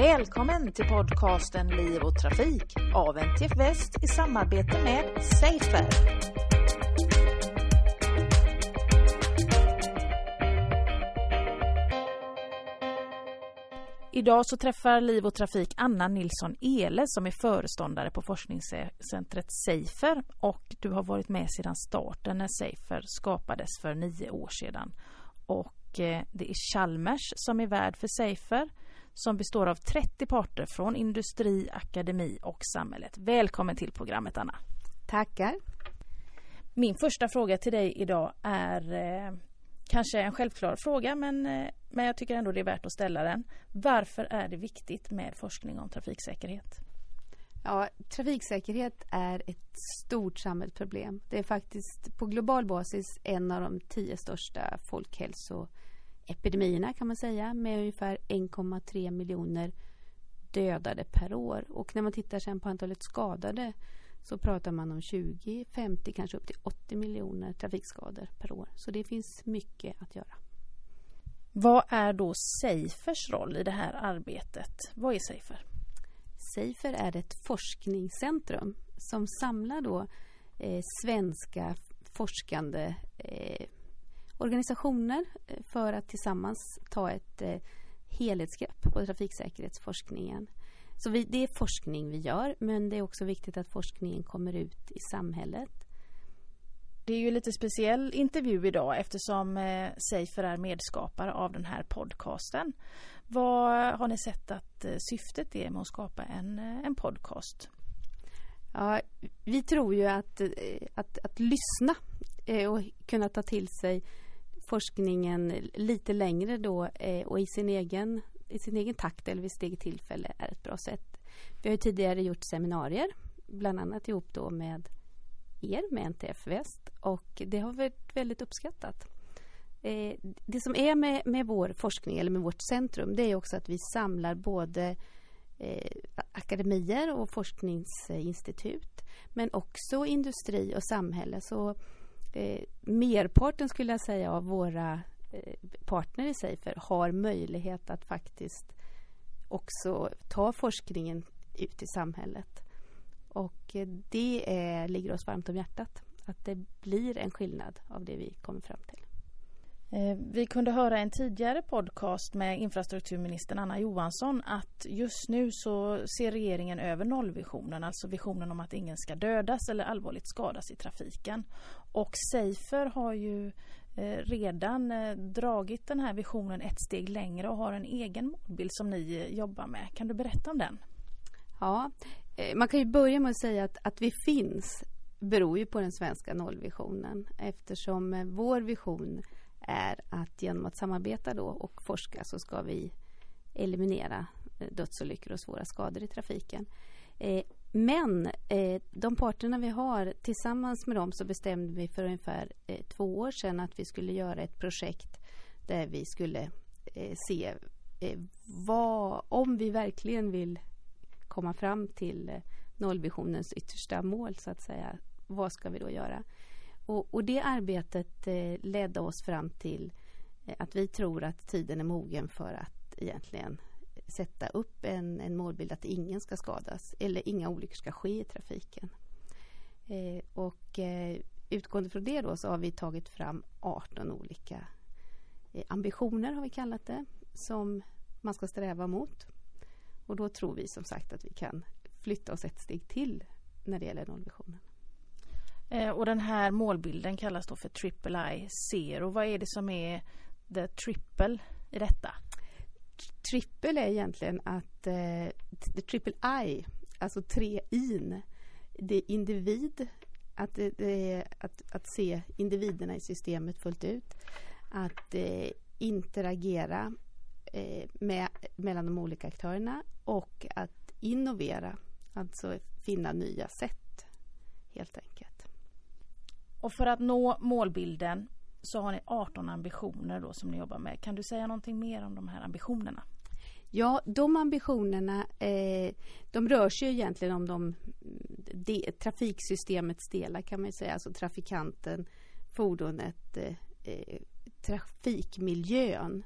Välkommen till podcasten Liv och Trafik av NTF Väst i samarbete med Safer. Idag så träffar Liv och Trafik Anna Nilsson Ele som är föreståndare på forskningscentret Safer och du har varit med sedan starten när Safer skapades för nio år sedan. Och eh, det är Chalmers som är värd för Safer som består av 30 parter från industri, akademi och samhället. Välkommen till programmet Anna. Tackar. Min första fråga till dig idag är eh, kanske en självklar fråga men, eh, men jag tycker ändå det är värt att ställa den. Varför är det viktigt med forskning om trafiksäkerhet? Ja, trafiksäkerhet är ett stort samhällsproblem. Det är faktiskt på global basis en av de tio största folkhälsoepidemierna kan man säga med ungefär 1,3 miljoner dödade per år. Och när man tittar sen på antalet skadade så pratar man om 20, 50, kanske upp till 80 miljoner trafikskador per år. Så det finns mycket att göra. Vad är då Safers roll i det här arbetet? Vad är Safer? Safer är ett forskningscentrum som samlar då eh, svenska forskande eh, organisationer eh, för att tillsammans ta ett eh, helhetsgrepp på trafiksäkerhetsforskningen. Så vi, det är forskning vi gör men det är också viktigt att forskningen kommer ut i samhället. Det är ju lite speciell intervju idag eftersom eh, Safer är medskapare av den här podcasten. Vad har ni sett att eh, syftet är med att skapa en, eh, en podcast? Ja, vi tror ju att, att, att lyssna eh, och kunna ta till sig forskningen lite längre då eh, och i sin egen i sin egen takt eller vid sitt eget tillfälle är ett bra sätt. Vi har tidigare gjort seminarier, bland annat ihop då med er, med NTF Väst och det har varit väldigt uppskattat. Eh, det som är med, med vår forskning, eller med vårt centrum, det är också att vi samlar både eh, akademier och forskningsinstitut men också industri och samhälle. Så eh, merparten skulle jag säga av våra Eh, partner i Safer har möjlighet att faktiskt också ta forskningen ut i samhället. Och eh, det är, ligger oss varmt om hjärtat. Att det blir en skillnad av det vi kommer fram till. Eh, vi kunde höra en tidigare podcast med infrastrukturministern Anna Johansson att just nu så ser regeringen över nollvisionen, alltså visionen om att ingen ska dödas eller allvarligt skadas i trafiken. Och Safer har ju eh, redan eh, dragit den här visionen ett steg längre och har en egen målbild som ni jobbar med. Kan du berätta om den? Ja, man kan ju börja med att säga att, att vi finns beror ju på den svenska nollvisionen eftersom vår vision är att genom att samarbeta då och forska så ska vi eliminera eh, dödsolyckor och svåra skador i trafiken. Eh, men eh, de parterna vi har, tillsammans med dem så bestämde vi för ungefär eh, två år sedan att vi skulle göra ett projekt där vi skulle eh, se vad, om vi verkligen vill komma fram till nollvisionens yttersta mål så att säga. Vad ska vi då göra? Och, och det arbetet eh, ledde oss fram till eh, att vi tror att tiden är mogen för att egentligen sätta upp en, en målbild att ingen ska skadas eller inga olyckor ska ske i trafiken. Eh, och eh, utgående från det då så har vi tagit fram 18 olika eh, ambitioner har vi kallat det som man ska sträva mot. Och då tror vi som sagt att vi kan flytta oss ett steg till när det gäller nollvisionen. Eh, och den här målbilden kallas då för Triple I Zero. Vad är det som är the triple i detta? Triple är egentligen att eh, triple I, alltså tre in, det är individ, att, det, att, att se individerna i systemet fullt ut, att eh, interagera eh, med, mellan de olika aktörerna och att innovera, alltså finna nya sätt helt enkelt. Och för att nå målbilden så har ni 18 ambitioner då som ni jobbar med. Kan du säga någonting mer om de här ambitionerna? Ja, de ambitionerna eh, de rör sig egentligen om de, de, trafiksystemets delar kan man säga. Alltså trafikanten, fordonet, eh, eh, trafikmiljön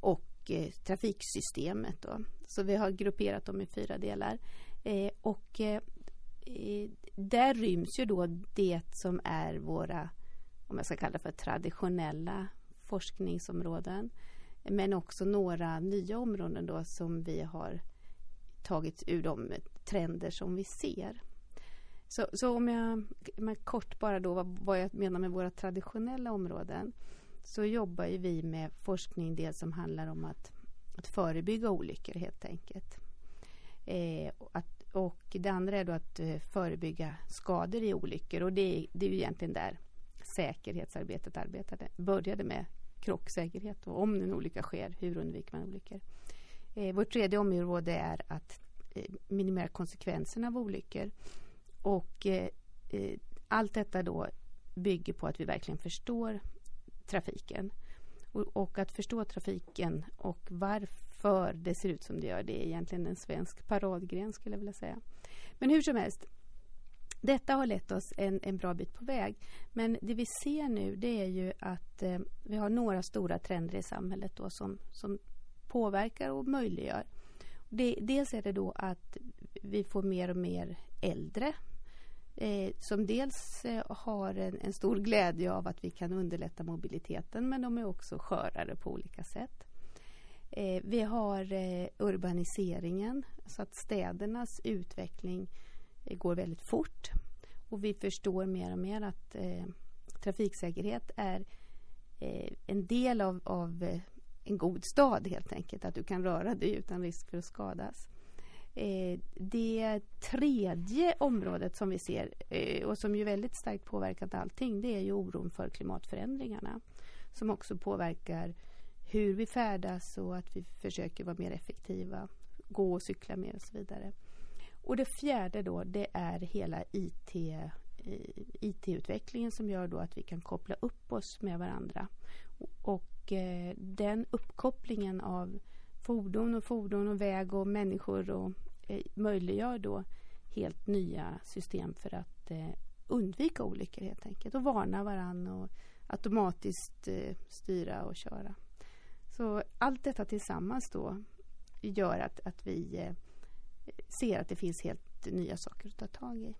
och eh, trafiksystemet. Då. Så vi har grupperat dem i fyra delar. Eh, och eh, där ryms ju då det som är våra, om jag ska kalla det för traditionella forskningsområden. Men också några nya områden då som vi har tagit ur de trender som vi ser. Så, så om jag men kort bara då vad, vad jag menar med våra traditionella områden så jobbar ju vi med forskning dels som handlar om att, att förebygga olyckor helt enkelt. Eh, att, och det andra är då att eh, förebygga skador i olyckor och det, det är ju egentligen där säkerhetsarbetet arbetade, började med krocksäkerhet och om en olycka sker, hur undviker man olyckor? Eh, vårt tredje område är att eh, minimera konsekvenserna av olyckor och eh, eh, allt detta då bygger på att vi verkligen förstår trafiken. Och, och, att förstå trafiken och varför för det ser ut som det gör, det är egentligen en svensk paradgren skulle jag vilja säga. Men hur som helst, detta har lett oss en, en bra bit på väg. Men det vi ser nu det är ju att eh, vi har några stora trender i samhället då som, som påverkar och möjliggör. Det, dels är det då att vi får mer och mer äldre eh, som dels eh, har en, en, stor glädje av att vi kan underlätta mobiliteten men de är också skörare på olika sätt. Eh, vi har eh, urbaniseringen, så att städernas utveckling eh, går väldigt fort. Och vi förstår mer och mer att eh, trafiksäkerhet är eh, en del av, av eh, en god stad helt enkelt. Att du kan röra dig utan risk för att skadas. Eh, det tredje området som vi ser eh, och som ju väldigt starkt påverkat allting det är ju oron för klimatförändringarna. Som också påverkar hur vi färdas och att vi försöker vara mer effektiva, gå och cykla mer och så vidare. Och det fjärde då det är hela IT, eh, IT-utvecklingen som gör då att vi kan koppla upp oss med varandra. Och eh, den uppkopplingen av fordon och fordon och väg och människor och eh, möjliggör då helt nya system för att eh, undvika olyckor helt enkelt och varna varandra och automatiskt eh, styra och köra. Så allt detta tillsammans då gör att, att vi eh, ser att det finns helt nya saker att ta tag i.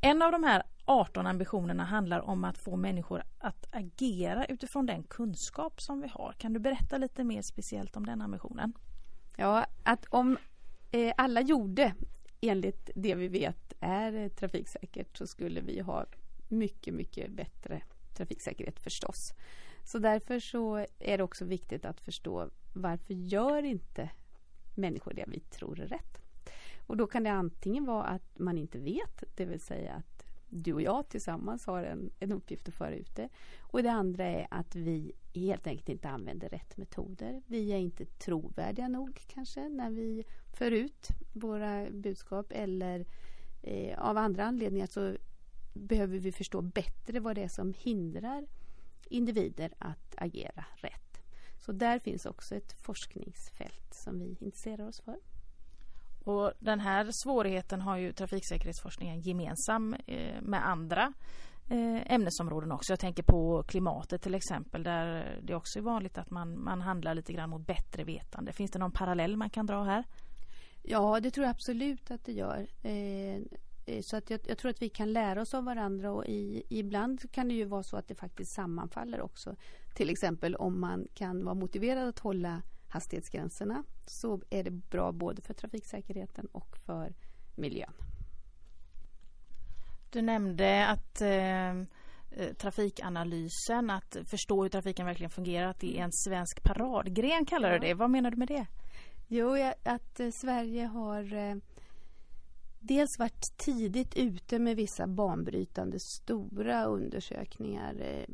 En av de här 18 ambitionerna handlar om att få människor att agera utifrån den kunskap som vi har. Kan du berätta lite mer speciellt om den ambitionen? Ja, att om eh, alla gjorde enligt det vi vet är trafiksäkert så skulle vi ha mycket, mycket bättre trafiksäkerhet förstås. Så därför så är det också viktigt att förstå varför gör inte människor det vi tror är rätt? Och då kan det antingen vara att man inte vet, det vill säga att du och jag tillsammans har en, en uppgift att föra ut det. Och det andra är att vi helt enkelt inte använder rätt metoder. Vi är inte trovärdiga nog kanske när vi för ut våra budskap eller eh, av andra anledningar så behöver vi förstå bättre vad det är som hindrar individer att agera rätt. Så där finns också ett forskningsfält som vi intresserar oss för. Och den här svårigheten har ju trafiksäkerhetsforskningen gemensam eh, med andra eh, ämnesområden också. Jag tänker på klimatet till exempel där det också är vanligt att man, man handlar lite grann mot bättre vetande. Finns det någon parallell man kan dra här? Ja, det tror jag absolut att det gör. Eh, så att jag, jag, tror att vi kan lära oss av varandra och i, ibland kan det ju vara så att det faktiskt sammanfaller också. Till exempel om man kan vara motiverad att hålla hastighetsgränserna så är det bra både för trafiksäkerheten och för miljön. Du nämnde att eh, eh, trafikanalysen, att förstå hur trafiken verkligen fungerar, att det är en svensk paradgren kallar du det. Vad menar du med det? Jo, att eh, Sverige har dels varit tidigt ute med vissa banbrytande stora undersökningar,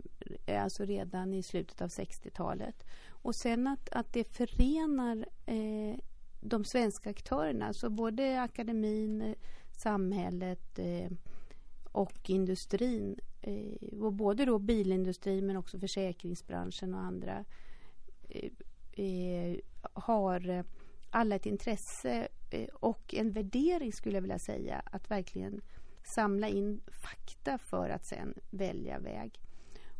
eh, alltså redan i slutet av 60-talet. Och sen att, att det förenar eh, de svenska aktörerna, så både akademin, samhället eh, och industrin. Eh, och både då bilindustrin men också försäkringsbranschen och andra eh, eh har eh, alla ett intresse Eh, och en värdering skulle jag vilja säga att verkligen samla in fakta för att sen välja väg.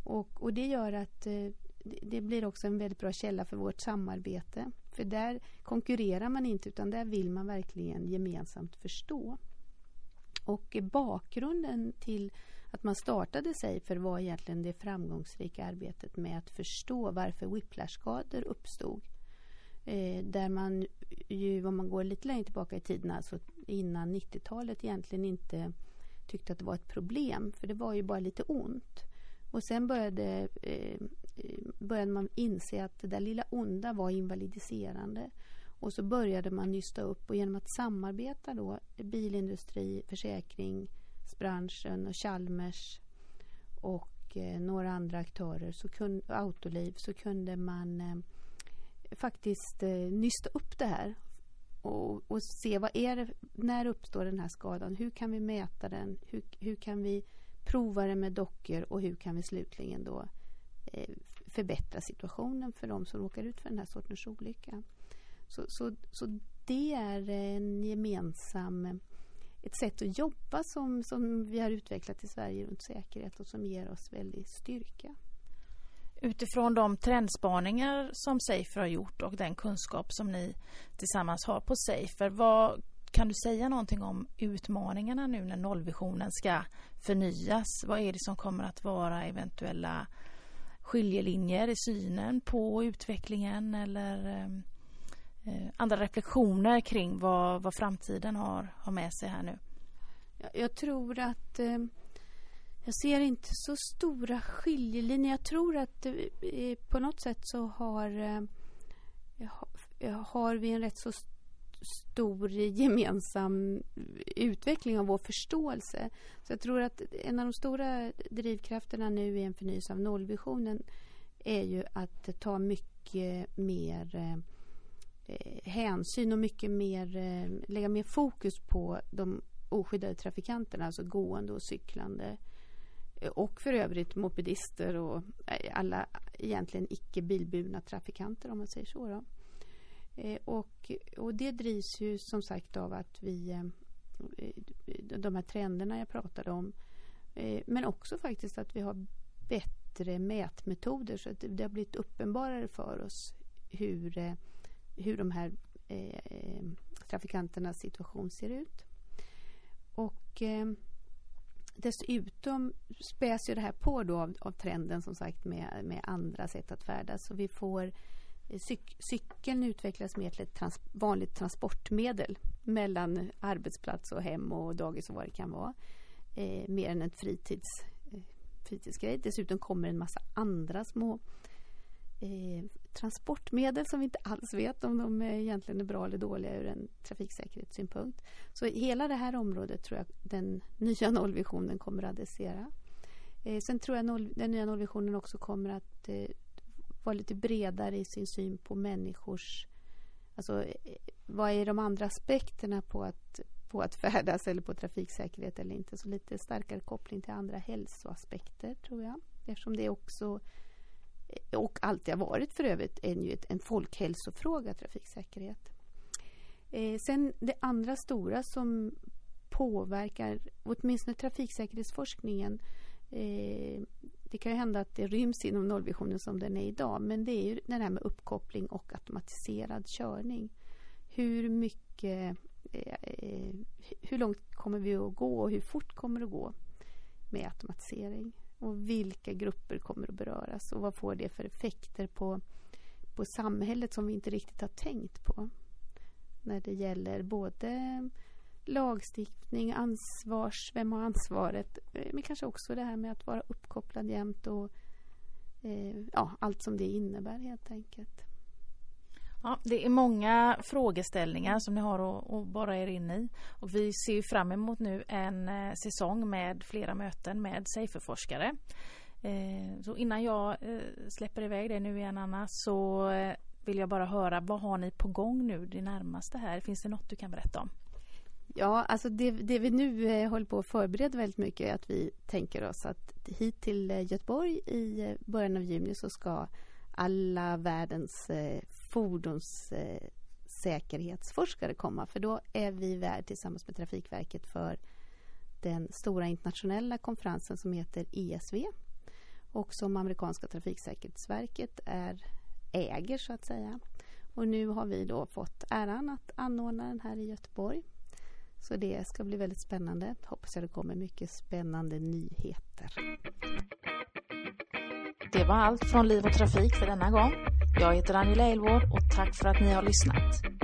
Och, och det gör att eh, det blir också en väldigt bra källa för vårt samarbete. För där konkurrerar man inte utan där vill man verkligen gemensamt förstå. Och bakgrunden till att man startade Safer var egentligen det framgångsrika arbetet med att förstå varför whiplashskador uppstod. Eh, där man ju, om man går lite längre tillbaka i tiden, alltså innan 90-talet egentligen inte tyckte att det var ett problem, för det var ju bara lite ont. Och sen började, eh, började man inse att det där lilla onda var invalidiserande. Och så började man nysta upp och genom att samarbeta då bilindustri, försäkringsbranschen och Chalmers och eh, några andra aktörer, så kunde, Autoliv, så kunde man eh, faktiskt eh, nysta upp det här och, och, se vad är det, när uppstår den här skadan? Hur kan vi mäta den? Hur, hur kan vi prova det med dockor och hur kan vi slutligen då eh, förbättra situationen för de som råkar ut för den här sortens olycka? Så, så, så det är en gemensam ett sätt att jobba som, som vi har utvecklat i Sverige runt säkerhet och som ger oss väldigt styrka. Utifrån de trendspaningar som Safer har gjort och den kunskap som ni tillsammans har på Safer, vad kan du säga någonting om utmaningarna nu när nollvisionen ska förnyas? Vad är det som kommer att vara eventuella skiljelinjer i synen på utvecklingen eller eh, andra reflektioner kring vad, vad framtiden har, har med sig här nu? Jag tror att eh, jag ser inte så stora skiljelinjer. Jag tror att eh, eh på något sätt så har, eh, har vi en rätt så stor gemensam utveckling av vår förståelse. Så jag tror att en av de stora drivkrafterna nu i en förnyelse av nollvisionen är ju att ta mycket mer eh, eh hänsyn och mycket mer, eh, lägga mer fokus på de oskyddade trafikanterna, alltså gående och cyklande och för övrigt mopedister och eh, alla egentligen icke bilburna trafikanter om man säger så. Då. Eh, och, och det drivs ju som sagt av att vi eh, de här trenderna jag pratade om men också faktiskt att vi har bättre mätmetoder så att det har blivit uppenbarare för oss hur, hur de här trafikanternas situation ser ut. Och Dessutom späs ju det här på då av, av, trenden som sagt med, med andra sätt att färdas. Så vi får eh, cyk, cykeln utvecklas mer till ett trans, vanligt transportmedel mellan arbetsplats och hem och dagis och vad det kan vara. Eh, mer än en fritids, eh, fritidsgrej. Dessutom kommer en massa andra små eh, transportmedel som vi inte alls vet om de egentligen är bra eller dåliga ur en trafiksäkerhetssynpunkt. Så hela det här området tror jag den nya nollvisionen kommer att adressera. Eh, sen tror jag noll, den nya nollvisionen också kommer att eh, vara lite bredare i sin syn på människors... Alltså, eh, vad är de andra aspekterna på att, på att färdas eller på trafiksäkerhet eller inte? Så lite starkare koppling till andra hälsoaspekter, tror jag. Eftersom det också och alltid har varit för övrigt en, en folkhälsofråga, trafiksäkerhet. Eh, sen det andra stora som påverkar åtminstone trafiksäkerhetsforskningen eh, det kan ju hända att det ryms inom nollvisionen som den är idag men det är ju det här med uppkoppling och automatiserad körning. Hur mycket eh, eh hur långt kommer vi att gå och hur fort kommer det att gå med automatisering? Och vilka grupper kommer att beröras och vad får det för effekter på, på samhället som vi inte riktigt har tänkt på. När det gäller både lagstiftning, ansvars, vem har ansvaret, eh, men kanske också det här med att vara uppkopplad jämt och eh, ja, allt som det innebär helt enkelt. Ja, det är många frågeställningar som ni har att, att borra er in i. Och vi ser fram emot nu en eh, säsong med flera möten med Safer-forskare. Eh, så innan jag eh, släpper iväg dig nu igen Anna så vill jag bara höra vad har ni på gång nu det närmaste här? Finns det något du kan berätta om? Ja, alltså det, det vi nu håller på att förbereda väldigt mycket är att vi tänker oss att hit till Göteborg i början av juni så ska alla världens eh, fordonssäkerhetsforskare eh, komma. För då är vi värd tillsammans med Trafikverket för den stora internationella konferensen som heter ESV. och som amerikanska trafiksäkerhetsverket är, äger så att säga. Och nu har vi då fått äran att anordna den här i Göteborg. Så det ska bli väldigt spännande. Hoppas jag det kommer mycket spännande nyheter. Det var allt från Liv och Trafik för denna gång. Jag heter Angela Elvård och tack för att ni har lyssnat.